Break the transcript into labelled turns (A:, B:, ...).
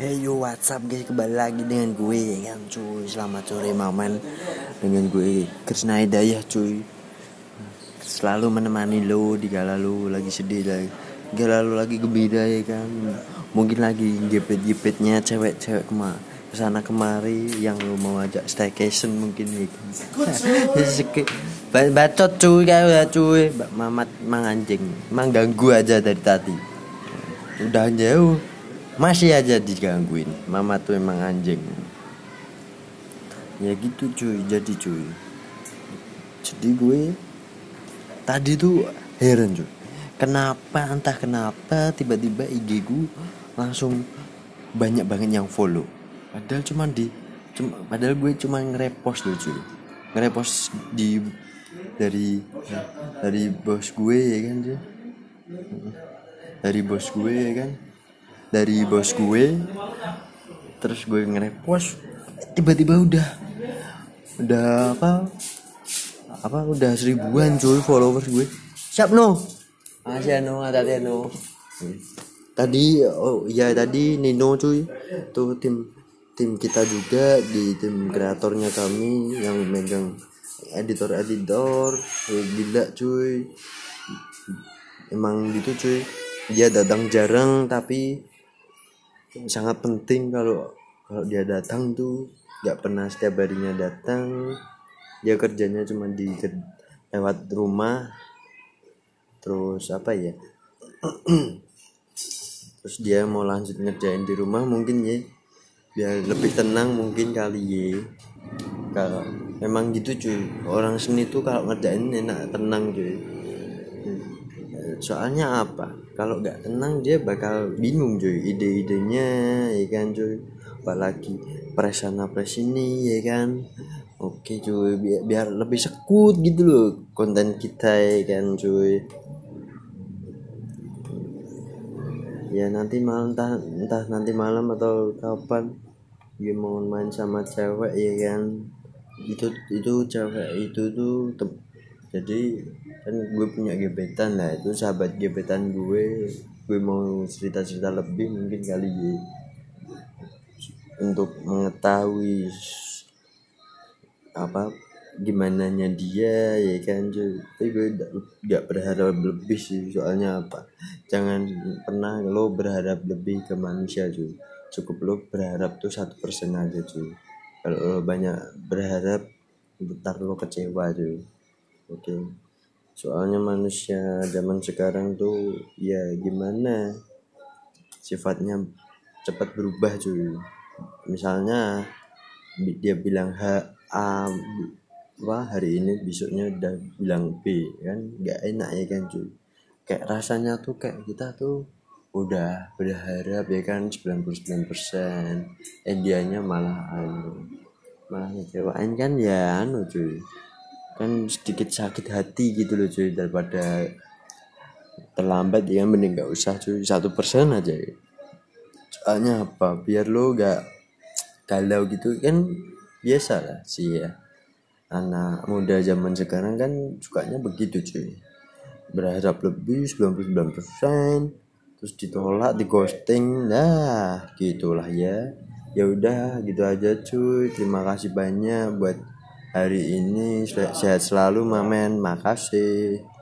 A: Hey yo WhatsApp guys? Kembali lagi dengan gue ya kan cuy. Selamat sore maman. Dengan gue Krisna Hidayah cuy. Selalu menemani lo di kala lo lagi sedih lagi Gala lo lagi gembira ya kan. Mungkin lagi jepit-jepitnya cewek-cewek kema ke sana kemari yang lo mau ajak staycation mungkin ya kan. Bacot cuy kayak cuy. Mamat mang anjing Mang ganggu aja dari tadi. Udah jauh masih aja digangguin. Mama tuh emang anjing. Ya gitu cuy. Jadi cuy. Jadi gue tadi tuh heran cuy. Kenapa entah kenapa tiba-tiba IG gue langsung banyak banget yang follow. Padahal cuma di cuma padahal gue cuma ngerepost loh cuy. Ngerepost di dari dari bos gue ya kan cuy? Dari bos gue ya kan dari bos gue terus gue ngerepost tiba-tiba udah udah apa apa udah seribuan cuy followers gue. Siap no masih no tadi no tadi oh iya tadi Nino cuy. Tuh tim tim kita juga di tim kreatornya kami yang megang editor editor gila cuy. Emang gitu cuy. Dia datang jarang tapi sangat penting kalau kalau dia datang tuh. Nggak pernah setiap harinya datang. Dia kerjanya cuma di lewat rumah. Terus apa ya? Terus dia mau lanjut ngerjain di rumah mungkin ya. Biar lebih tenang mungkin kali ya. Kalau memang gitu cuy. Orang seni tuh kalau ngerjain enak tenang cuy. Soalnya apa kalau nggak tenang dia bakal bingung cuy. Ide-idenya ya kan cuy? Apalagi press sana press ini ya kan? Oke cuy. Biar, biar lebih sekut gitu loh konten kita ya kan cuy? Ya nanti malam entah, entah nanti malam atau kapan dia mau main sama cewek ya kan? Itu itu cewek itu tuh jadi kan gue punya gebetan lah itu sahabat gebetan gue. Gue mau cerita cerita lebih mungkin kali ya untuk mengetahui apa gimana nya dia ya kan cuy tapi gue gak berharap lebih sih soalnya apa? Jangan pernah lo berharap lebih ke manusia cuy cukup lo berharap tuh satu persen aja cuy kalau lo banyak berharap ntar lo kecewa cuy oke. okay. Soalnya manusia zaman sekarang tuh ya gimana? Sifatnya cepat berubah cuy. Misalnya dia bilang H A wah hari ini besoknya udah bilang B kan? Nggak enak ya kan cuy? Kayak rasanya tuh kayak kita tuh udah berharap ya kan 99% eh dianya malah anu malah ngecewain kan ya anu cuy kan sedikit sakit hati gitu loh cuy daripada terlambat ya mending gak usah cuy satu persen aja. Ya. soalnya apa? Biar lo gak galau gitu kan biasa lah sih ya. Anak muda zaman sekarang kan sukanya begitu cuy. Berharap lebih 99% terus ditolak di ghosting nah gitulah ya. Ya udah gitu aja cuy. Terima kasih banyak buat hari ini sehat selalu mamen. Makasih